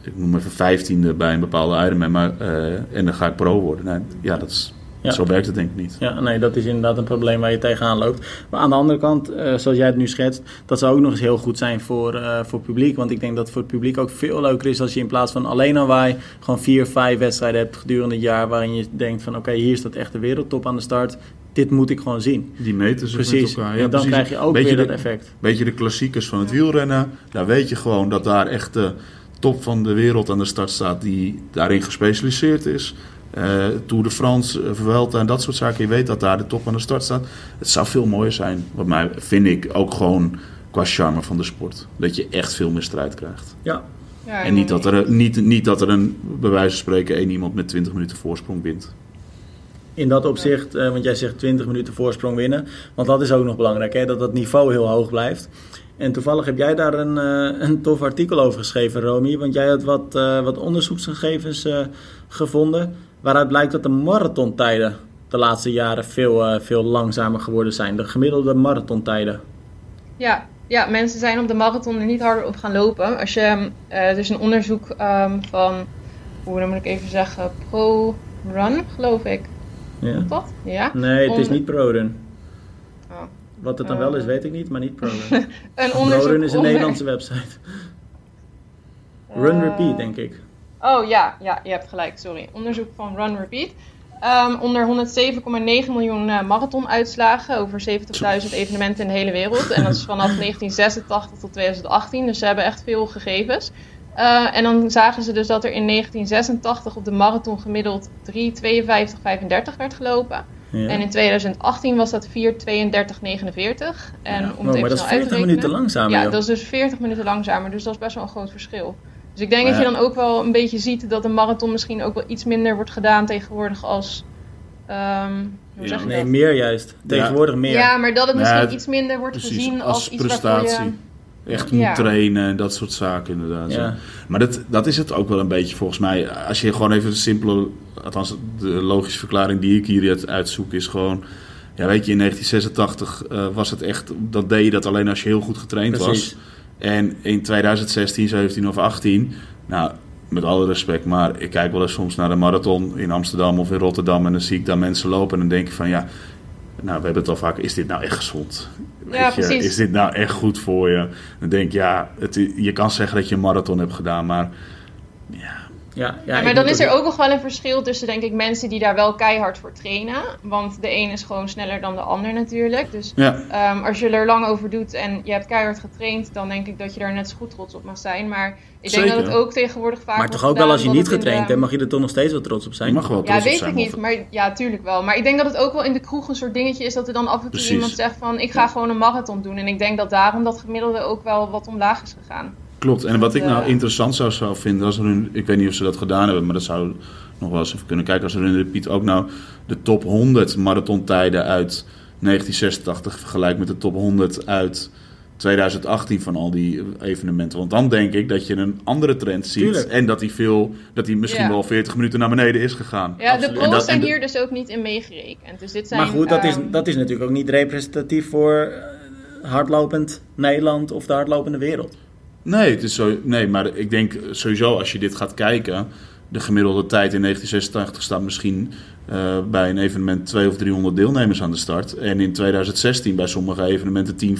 ik noem even vijftiende bij een bepaalde Ironman, maar, uh, en dan ga ik pro worden. Nee, ja, dat is, ja. zo werkt het denk ik niet. Ja, nee, dat is inderdaad een probleem waar je tegenaan loopt. Maar aan de andere kant, uh, zoals jij het nu schetst, dat zou ook nog eens heel goed zijn voor, uh, voor het publiek. Want ik denk dat het voor het publiek ook veel leuker is als je in plaats van alleen al wij gewoon vier, vijf wedstrijden hebt gedurende het jaar waarin je denkt van oké, okay, hier staat echt de wereldtop aan de start dit moet ik gewoon zien. Die meten ze precies. met elkaar. Ja, en dan precies. krijg je ook beetje weer de, dat effect. Beetje de klassiekers van het wielrennen. Daar weet je gewoon dat daar echt de top van de wereld aan de start staat die daarin gespecialiseerd is. Uh, Tour de France, uh, Vuelta en dat soort zaken. Je weet dat daar de top aan de start staat. Het zou veel mooier zijn, wat mij vind ik, ook gewoon qua charme van de sport. Dat je echt veel meer strijd krijgt. Ja. Ja, En niet dat, er, niet, niet dat er een, bij wijze van spreken, één iemand met 20 minuten voorsprong wint. In dat opzicht, uh, want jij zegt 20 minuten voorsprong winnen. Want dat is ook nog belangrijk, hè, dat dat niveau heel hoog blijft. En toevallig heb jij daar een, uh, een tof artikel over geschreven, Romy. Want jij had wat, uh, wat onderzoeksgegevens uh, gevonden. Waaruit blijkt dat de marathontijden de laatste jaren veel, veel langzamer geworden zijn. De gemiddelde marathontijden. Ja, ja, mensen zijn op de marathon er niet harder op gaan lopen. Als je, er is een onderzoek um, van, hoe moet ik even zeggen, Pro Run, geloof ik. Ja. Ja. Nee, het is Om- niet ProRun. Oh. Wat het dan wel is, weet ik niet, maar niet ProRun. Een onderzoek ProRun is een onder- Nederlandse website. Run Eh, Repeat, denk ik. Oh ja, ja, je hebt gelijk, sorry. Onderzoek van Run Repeat. Ehm, onder 107,9 miljoen eh, marathonuitslagen over 70.000 evenementen in de hele wereld. En dat is vanaf 1986 tot 2018, dus ze hebben echt veel gegevens. Eh, en dan zagen ze dus dat er in 1986 op de marathon gemiddeld 3.52,35 werd gelopen. Ja. En in 2018 was dat 4.32,49. En Ja. om Oh, het even maar dat is snel uit te 40 rekenen- minuten langzamer. ja, joh. dat is dus 40 minuten langzamer. Dus dat is best wel een groot verschil. Dus ik denk Maar dat je dan ook wel een beetje ziet dat een marathon misschien ook wel iets minder wordt gedaan tegenwoordig als. ehm, hoe Ja. zeg je Nee, dat? meer juist. Tegenwoordig meer. Ja, maar dat het Ja, misschien het- iets minder wordt Precies, gezien als, als, iets waarvoor prestatie. je. Echt moet Ja. trainen en dat soort zaken inderdaad. Ja. zo. Maar dat, dat is het ook wel een beetje volgens mij. Als je gewoon even de simpele, althans de logische verklaring die ik hier uit- uitzoek is gewoon... Ja, weet je, in 1986 eh, was het echt, dat deed je dat alleen als je heel goed getraind Precies. was. En in 2016, 17 of 18, nou, met alle respect, maar ik kijk wel eens soms naar de marathon in Amsterdam of in Rotterdam en dan zie ik daar mensen lopen en dan denk ik van ja, nou, we hebben het al vaak, is dit nou echt gezond? Ja, je, precies. is dit nou echt goed voor je? Dan denk ik, ja, het, je kan zeggen dat je een marathon hebt gedaan, maar ja, Ja, ja, Ja, maar dan is er ook nog wel een verschil tussen, denk ik, mensen die daar wel keihard voor trainen. Want de een is gewoon sneller dan de ander natuurlijk. Dus ja. Ehm, als je er lang over doet en je hebt keihard getraind, dan denk ik dat je daar net zo goed trots op mag zijn. Maar ik denk Zeker. dat het ook tegenwoordig vaak Maar toch ook wel als je niet de- getraind hebt, mag je er toch nog steeds wel trots op Je zijn. mag wel Ja, trots op weet zijn, ik niet. of- Maar ja, tuurlijk wel. Maar ik denk dat het ook wel in de kroeg een soort dingetje is dat er dan af en toe Precies. iemand zegt van ik ga gewoon een marathon doen. En ik denk dat daarom dat gemiddelde ook wel wat omlaag is gegaan. Klopt. En wat ik nou interessant zou, zou vinden, als er een, ik weet niet of ze dat gedaan hebben, maar dat zou nog wel eens even kunnen kijken. Als er in de repeat ook nou de top 100 marathontijden uit 1986 vergelijkt met de top 100 uit 2018 van al die evenementen. Want dan denk ik dat je een andere trend ziet. Tuurlijk. En dat die, veel, dat die misschien Ja. wel 40 minuten naar beneden is gegaan. Ja, Absoluut. de en zijn de- hier dus ook niet in meegerekend. Dus dit zijn, Maar goed, dat is, ehm, dat is natuurlijk ook niet representatief voor eh, hardlopend Nederland of de hardlopende wereld. Nee, het is zo, nee, maar ik denk sowieso als je dit gaat kijken... de gemiddelde tijd in 1986 staat misschien uh, bij een evenement 200 of 300 deelnemers aan de start. En in 2016 bij sommige evenementen 10,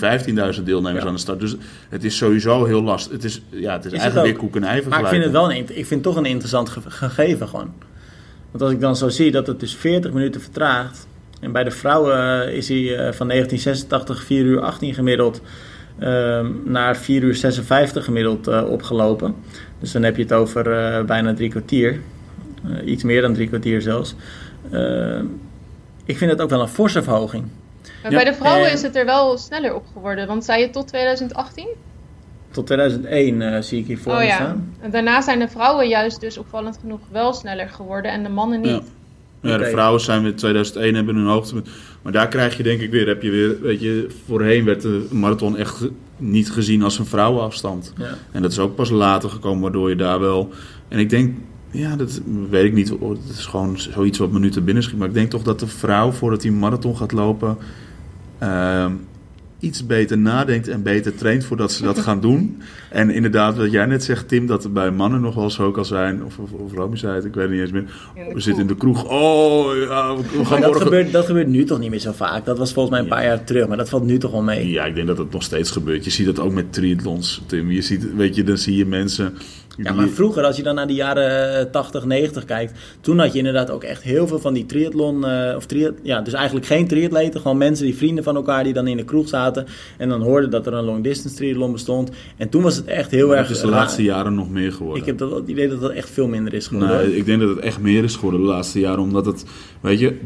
15.000 deelnemers ja. aan de start. Dus het is sowieso heel lastig. Het is, ja, het is, is eigenlijk weer koek en ei Maar ik vind het wel een, ik vind toch een interessant ge gegeven gewoon. Want als ik dan zo zie dat het dus 40 minuten vertraagt. En bij de vrouwen is hij uh, van 1986 4 uur 18 gemiddeld naar 4 uur 56 gemiddeld uh, opgelopen. Dus dan heb je het over bijna drie kwartier. iets meer dan drie kwartier zelfs. Uh, ik vind het ook wel een forse verhoging. Maar bij de vrouwen is het er wel sneller op geworden. Want zei je tot 2018? Tot 2001 uh, zie ik hier voor oh, me ja. staan. En daarna zijn de vrouwen juist dus opvallend genoeg wel sneller geworden en de mannen niet. Ja, ja de vrouwen zijn weer 2001 hebben hun hoogte. Maar daar krijg je denk ik weer, heb je weer, weet je, voorheen werd de marathon echt niet gezien als een vrouwenafstand. Ja. En dat is ook pas later gekomen, waardoor je daar wel. En ik denk, ja, dat weet ik niet. Het is gewoon zoiets wat me nu te binnen schiet. Maar ik denk toch dat de vrouw, voordat hij marathon gaat lopen, uh, iets beter nadenkt en beter traint voordat ze dat gaan doen. En inderdaad, wat jij net zegt, Tim, dat er bij mannen nog wel ook al zijn, of, of, of Romy zei het, ik weet het niet eens meer. We zitten in de kroeg. Oh, ja, we gaan Maar dat, morgen... gebeurt, dat gebeurt nu toch niet meer zo vaak. Dat was volgens mij een paar jaar terug, maar dat valt nu toch wel mee. Ja, ik denk dat het nog steeds gebeurt. Je ziet dat ook met triathlons, Tim. Je ziet, weet je, dan zie je mensen... Ja, maar vroeger, als je dan naar de jaren 80, 90 kijkt, toen had je inderdaad ook echt heel veel van die triathlon, uh, of triat, ja, dus eigenlijk geen triatleten, gewoon mensen, die vrienden van elkaar, die dan in de kroeg zaten en dan hoorden dat er een long distance triathlon bestond. En toen was het echt heel maar erg... Het is de laatste jaren nog meer geworden. Ik heb dat, het idee dat dat echt veel minder is geworden. Nee, ik denk dat het echt meer is geworden de laatste jaren, omdat het, weet je,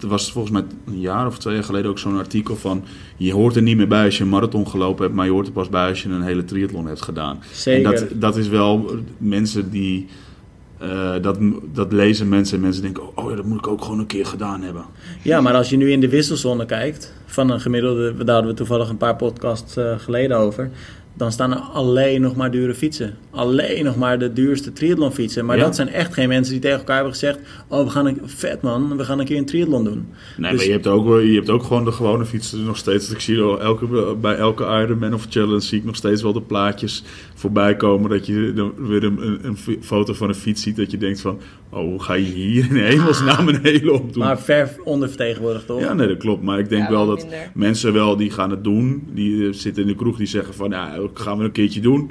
er was volgens mij een jaar of twee jaar geleden ook zo'n artikel van, je hoort er niet meer bij als je een marathon gelopen hebt, maar je hoort er pas bij als je een hele triathlon hebt gedaan. Zeker. En dat, dat is wel mensen die. Uh, dat, dat lezen mensen en mensen denken: oh ja, dat moet ik ook gewoon een keer gedaan hebben. Ja, maar als je nu in de wisselzone kijkt, van een gemiddelde, daar hadden we toevallig een paar podcasts uh, geleden over. Dan staan er alleen nog maar dure fietsen. Alleen nog maar de duurste triathlon fietsen. Maar Ja. dat zijn echt geen mensen die tegen elkaar hebben gezegd: Oh, we gaan een vet man, we gaan een keer een triathlon doen. Nee, Dus- maar je hebt, ook, je hebt ook gewoon de gewone fietsen nog steeds. Ik zie elke, bij elke Ironman of Challenge zie ik nog steeds wel de plaatjes voorbij komen. Dat je dan weer een, een, foto van een fiets ziet. Dat je denkt van, oh, hoe ga je hier in hemelsnaam een hele op doen? Maar ver ondervertegenwoordigd toch? Ja, nee, dat klopt. Maar ik denk Ja, wel dat minder. mensen wel die gaan het doen. Die eh, zitten in de kroeg, die zeggen van, ja, dat gaan we een keertje doen.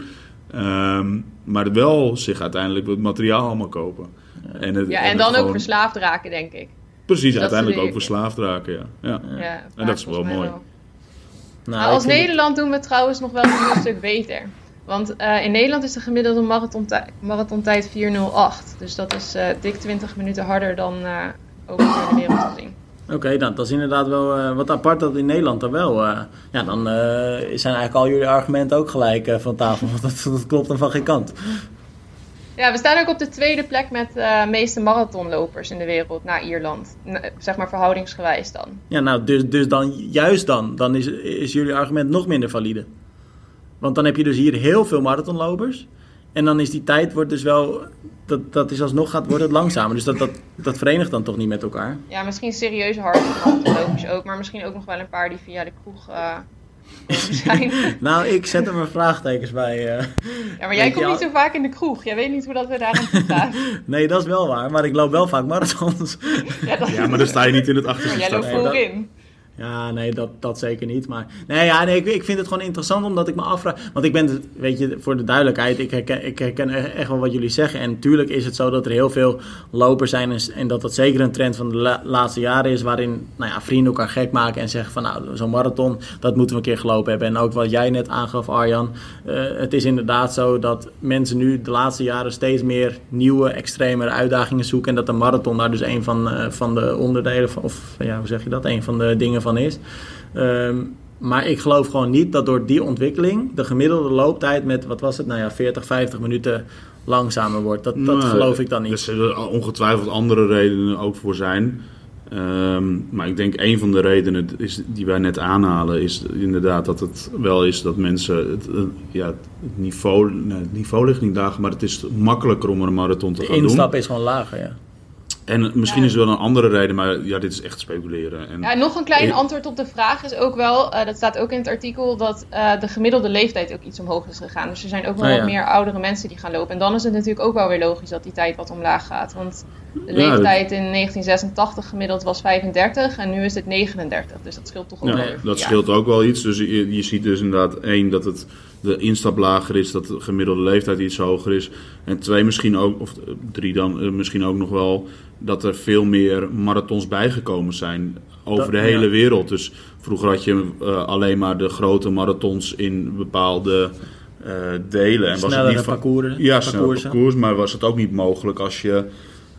Ehm, maar wel zich uiteindelijk het materiaal allemaal kopen. En, het, Ja, en dan ook verslaafd raken, denk ik. Precies, dat uiteindelijk ook verslaafd raken, ja. ja. Ja, En dat is wel mooi. Nou, als het- Nederland doen we het trouwens nog wel een heel stuk beter. Want eh, in Nederland is de gemiddelde marathontijd, marathontijd 4.08. Dus dat is eh, dik 20 minuten harder dan eh over de wereld gezien. Oké, nou, dat is inderdaad wel wat apart dat in Nederland dan wel. ja, dan zijn eigenlijk al jullie argumenten ook gelijk van tafel. Want dat, dat klopt dan van geen kant. Ja, we staan ook op de tweede plek met de meeste marathonlopers in de wereld na Ierland. Zeg maar verhoudingsgewijs dan. Ja, nou, dus, dus dan, juist dan, dan is, is jullie argument nog minder valide. Want dan heb je dus hier heel veel marathonlopers. En dan is die tijd wordt dus wel, dat, dat is alsnog gaat, wordt het langzamer. Dus dat, dat, dat verenigt dan toch niet met elkaar. Ja, misschien serieus harde marathonlopers ook. Maar misschien ook nog wel een paar die via de kroeg eh, zijn. Nou, ik zet er mijn vraagtekens bij. eh. Ja, maar jij komt niet al- zo vaak in de kroeg. Jij weet niet hoe dat we daar aan toe gaan. Nee, dat is wel waar. Maar ik loop wel vaak marathons. Ja, dat... Ja, maar dan sta je niet in het maar achterste jij loopt stad. Nee, dat- voorin. Ja, nee, dat, dat zeker niet. Maar nee, ja, nee, ik, ik vind het gewoon interessant omdat ik me afvraag. Want ik ben, weet je, voor de duidelijkheid, ik herken, ik herken e- echt wel wat jullie zeggen. En natuurlijk is het zo dat er heel veel lopers zijn. En, dat dat zeker een trend van de la- laatste jaren is. Waarin nou ja, vrienden elkaar gek maken en zeggen van nou, zo'n marathon, dat moeten we een keer gelopen hebben. En ook wat jij net aangaf, Arjan. eh, het is inderdaad zo dat mensen nu de laatste jaren steeds meer nieuwe, extremere uitdagingen zoeken. En dat de marathon daar dus een van, eh, van de onderdelen van, of ja, hoe zeg je dat? Een van de dingen van is. Ehm, maar ik geloof gewoon niet dat door die ontwikkeling de gemiddelde looptijd met, wat was het, nou ja, 40, 50 minuten langzamer wordt. Dat, dat Nee, geloof ik dan Er niet. zullen ongetwijfeld andere redenen ook voor zijn. Ehm, maar ik denk een van de redenen is, die wij net aanhalen, is inderdaad dat het wel is dat mensen het, ja, het niveau, nee, het niveau ligt niet lager, maar het is makkelijker om een marathon te De gaan doen. instap is gewoon lager, ja. En misschien is er wel een andere reden, maar ja, dit is echt speculeren. En Ja, nog een klein antwoord op de vraag is ook wel, eh, dat staat ook in het artikel, dat eh, de gemiddelde leeftijd ook iets omhoog is gegaan. Dus er zijn ook wel Ah, ja. wat meer oudere mensen die gaan lopen. En dan is het natuurlijk ook wel weer logisch dat die tijd wat omlaag gaat. Want de Ja, leeftijd in 1986 gemiddeld was 35 en nu is het 39. Dus dat scheelt toch ook Ja, wel dat scheelt ook wel iets. Dus je, je ziet dus inderdaad één dat het de instap lager is, dat de gemiddelde leeftijd iets hoger is. En twee misschien ook, of drie dan eh, misschien ook nog wel, dat er veel meer marathons bijgekomen zijn over Dat- de hele ja. wereld. Dus vroeger had je eh, alleen maar de grote marathons in bepaalde eh, delen. En was het Snellere niet van- parcoursen. ja, parcoursen. parcours, maar was het ook niet mogelijk als je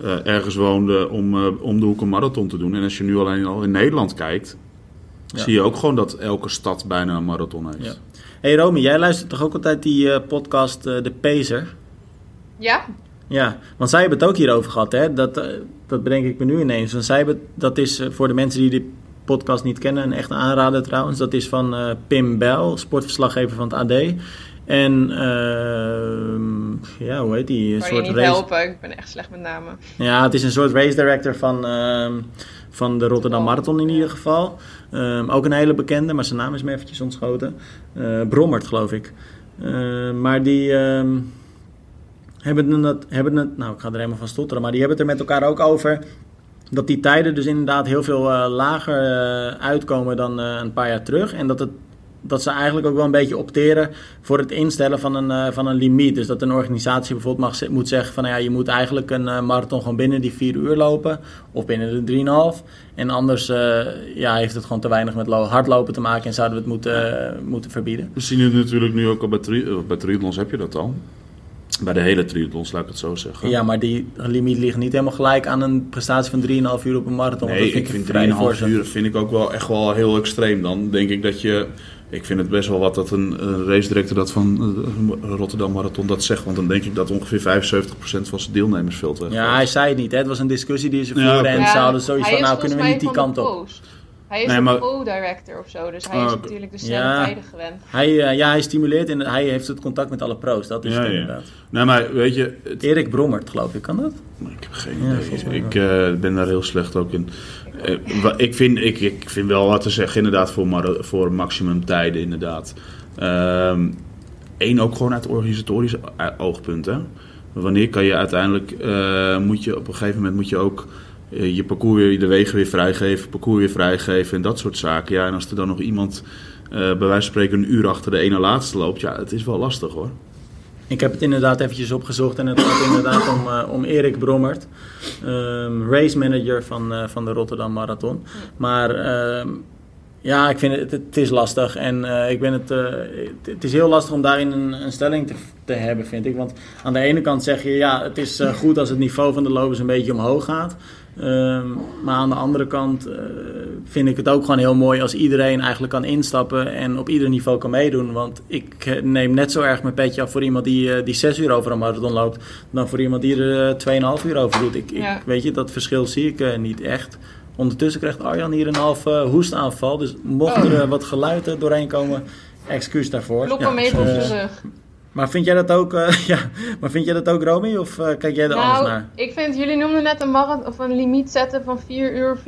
eh, ergens woonde om, eh, om de hoek een marathon te doen. En als je nu alleen al in Nederland kijkt, Ja. zie je ook gewoon dat elke stad bijna een marathon heeft. Ja. hey Romy, jij luistert toch ook altijd die eh, podcast eh, De Pacer? Ja? Ja, want zij hebben het ook hierover gehad, hè? Dat, dat bedenk ik me nu ineens. Want zij hebben, dat is voor de mensen die die podcast niet kennen, een echt aanrader trouwens. Dat is van eh, Pim Bel, sportverslaggever van het AD. En, ehm, ja, hoe heet die? Een Kan je soort niet race... helpen, ik ben echt slecht met namen. Ja, het is een soort race director van, ehm, van de Rotterdam Marathon in ieder geval. Ehm, ook een hele bekende, maar zijn naam is me eventjes ontschoten. Eh Brommert, geloof ik. Maar die hebben, het, hebben het... Nou, ik ga er helemaal van stotteren. Maar die hebben het er met elkaar ook over... Dat die tijden dus inderdaad heel veel eh, lager eh, uitkomen dan een paar jaar terug. En dat het dat ze eigenlijk ook wel een beetje opteren voor het instellen van een, eh, van een limiet. Dus dat een organisatie bijvoorbeeld mag, moet zeggen van nou ja, je moet eigenlijk een eh, marathon gewoon binnen die vier uur lopen. Of binnen de 3,5. En anders eh, ja, heeft het gewoon te weinig met lo- hardlopen te maken en zouden we het moeten, moeten verbieden. We zien het natuurlijk nu ook al bij, tri bij triathlons heb je dat al. Bij de hele triathlons, laat ik het zo zeggen. Ja, maar die limiet ligt niet helemaal gelijk aan een prestatie van 3,5 uur op een marathon. Nee, dat ik vind vrij 3,5 voorzet. uur vind ik ook wel echt wel heel extreem. Dan denk ik dat je... Ik vind het best wel wat dat een, een race director dat van eh, Rotterdam Marathon dat zegt. Want dan denk ik dat ongeveer 75% van zijn deelnemersveld weg Ja, hij zei het niet. Hè. Het was een discussie die ze Ja, voerden. oké. En Ja, ze hadden zoiets hij van, is nou kunnen we niet die kant op. Hij is Nee, een maar- pro-director of zo, dus hij is oké. natuurlijk de snelle Ja. tijden gewend. Hij, eh, ja, hij stimuleert en hij heeft het contact met alle pro's. Dat is Ja, het ja. inderdaad. Nee, maar weet je... het- Erik Brommert, geloof ik. Kan dat? Ik heb geen Ja, idee. Ik eh, ben daar heel slecht ook in. Eh, ik, vind, ik, ik vind wel wat te zeggen inderdaad voor, voor maximum tijden inderdaad. Eén ook gewoon uit organisatorisch o- oogpunt. Hè? Wanneer kan je uiteindelijk, eh, moet je op een gegeven moment moet je ook eh, je parcours weer, de wegen weer vrijgeven, parcours weer vrijgeven en dat soort zaken. Ja, en als er dan nog iemand eh, bij wijze van spreken een uur achter de ene laatste loopt, ja, het is wel lastig hoor. Ik heb het inderdaad eventjes opgezocht en het gaat inderdaad om, eh, om Erik Brommert, ehm, race manager van, eh, van de Rotterdam Marathon. Maar ehm, ja, ik vind het, het is lastig en eh, ik ben het, het, het is heel lastig om daarin een, een stelling te, te hebben, vind ik. Want aan de ene kant zeg je, ja, het is goed als het niveau van de lopers een beetje omhoog gaat. Ehm, maar aan de andere kant eh, vind ik het ook gewoon heel mooi als iedereen eigenlijk kan instappen en op ieder niveau kan meedoen. Want ik eh, neem net zo erg mijn petje af voor iemand die, eh, die 6 uur over een marathon loopt, dan voor iemand die er eh, 2,5 uur over doet. Ik, Ja. ik, weet je, dat verschil zie ik niet echt. Ondertussen krijgt Arjan hier een half hoestaanval. Dus mocht er eh, wat geluid er doorheen komen, excuus daarvoor. Klop Ja, even maar vind jij dat ook, eh, ja, maar vind jij dat ook, Romy? Of eh, kijk jij er anders Nou, naar? ik vind, jullie noemden net een, marathon, of een limiet zetten van 4 uur, 4,5.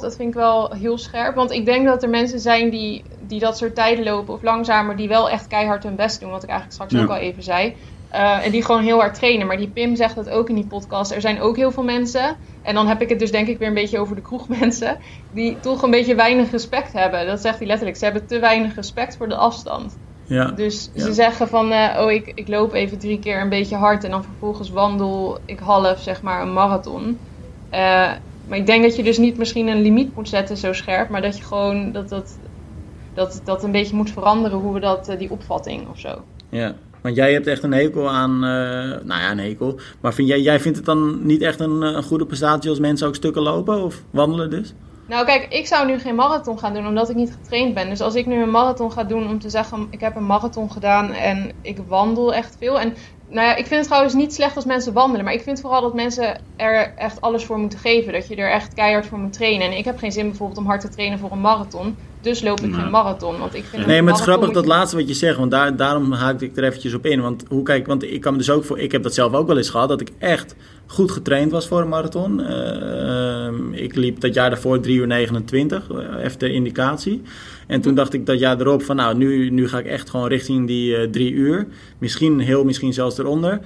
Dat vind ik wel heel scherp. Want ik denk dat er mensen zijn die, die dat soort tijden lopen of langzamer, die wel echt keihard hun best doen. Wat ik eigenlijk straks Ja. ook al even zei. Eh, en die gewoon heel hard trainen. Maar die Pim zegt dat ook in die podcast. Er zijn ook heel veel mensen. En dan heb ik het dus denk ik weer een beetje over de kroegmensen. Die toch een beetje weinig respect hebben. Dat zegt hij letterlijk. Ze hebben te weinig respect voor de afstand. Ja. Dus Ja. ze zeggen van, eh, oh ik, ik loop even drie keer een beetje hard en dan vervolgens wandel ik half, zeg maar, een marathon. Eh, maar ik denk dat je dus niet misschien een limiet moet zetten zo scherp, maar dat je gewoon dat dat, dat, dat een beetje moet veranderen hoe we dat, eh, die opvatting of zo. Ja, want jij hebt echt een hekel aan, nou ja, een hekel. Maar vind jij, jij vindt het dan niet echt een, een goede prestatie als mensen ook stukken lopen of wandelen dus? Nou kijk, ik zou nu geen marathon gaan doen omdat ik niet getraind ben. Dus als ik nu een marathon ga doen om te zeggen, ik heb een marathon gedaan en ik wandel echt veel. En nou ja, ik vind het trouwens niet slecht als mensen wandelen. Maar ik vind vooral dat mensen er echt alles voor moeten geven. Dat je er echt keihard voor moet trainen. En ik heb geen zin bijvoorbeeld om hard te trainen voor een marathon. Dus loop ik geen marathon. Want ik vind Nee, maar het is grappig dat je- laatste wat je zegt, want daar, daarom haakte ik er eventjes op in. Want hoe kijk, want ik kan me dus ook voor, ik heb dat zelf ook wel eens gehad, dat ik echt goed getraind was voor een marathon. Ehm, ik liep dat jaar daarvoor 3 uur 29, even de indicatie. En toen dacht ik dat jaar erop van nou, nu, nu ga ik echt gewoon richting die 3 uur. Misschien heel, misschien zelfs eronder.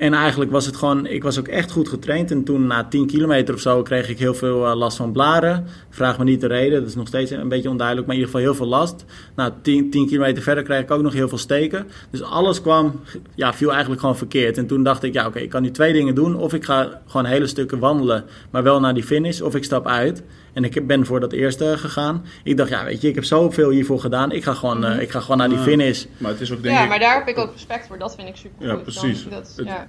En eigenlijk was het gewoon, ik was ook echt goed getraind. En toen na 10 kilometer of zo kreeg ik heel veel uh, last van blaren. Vraag me niet de reden, dat is nog steeds een beetje onduidelijk, maar in ieder geval heel veel last. Nou, 10, 10 kilometer verder kreeg ik ook nog heel veel steken. Dus alles kwam, ja, viel eigenlijk gewoon verkeerd. En toen dacht ik, ja oké, ik kan nu twee dingen doen. Of ik ga gewoon hele stukken wandelen, maar wel naar die finish. Of ik stap uit. En ik ben voor dat eerste gegaan. Ik dacht, ja, weet je, ik heb zoveel hiervoor gedaan. Ik ga gewoon, uh, ik ga gewoon naar die finish. Maar het is ook, denk ja, ik... maar daar heb ik ook respect voor. Dat vind ik super Ja, precies. dat, ja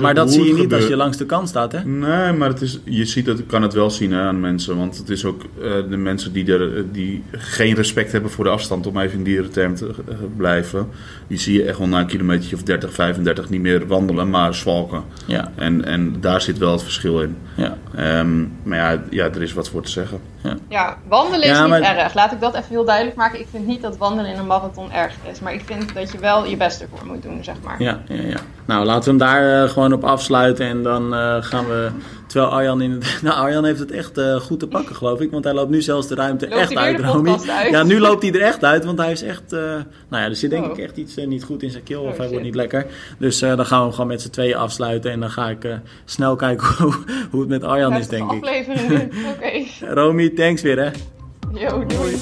maar dat zie je niet als je langs de kant staat, hè? Nee, maar het is, je ziet dat, kan het wel zien hè, aan mensen. Want het is ook uh, de mensen die, er, die geen respect hebben voor de afstand, om even in dierenterm te uh, blijven. Die zie je echt wel na een kilometer of 30, 35 niet meer wandelen, maar zwalken. Ja. En, en daar zit wel het verschil in. Ja. Um, maar ja, ja, er is wat voor te zeggen. Ja, ja wandelen is ja, maar... niet erg. Laat ik dat even heel duidelijk maken. Ik vind niet dat wandelen in een marathon erg is. Maar ik vind dat je wel je best ervoor moet doen, zeg maar. Ja, ja, ja. Nou, laten we hem daar uh, gewoon op afsluiten. En dan uh, gaan we Terwijl Arjan in het, nou, Arjan heeft het echt uh, goed te pakken, geloof ik. Want hij loopt nu zelfs de ruimte loopt echt uit, Romy. Ja, nu loopt hij er echt uit, want hij is echt... Uh, nou ja, er zit denk oh. ik echt iets uh, niet goed in zijn keel. Oh, of hij shit. wordt niet lekker. Dus dan gaan we hem gewoon met z'n tweeën afsluiten. En dan ga ik snel kijken hoe, hoe het met Arjan is, denk ik. aflevering Oké. Okay. Romy, thanks weer, hè. Yo, doei.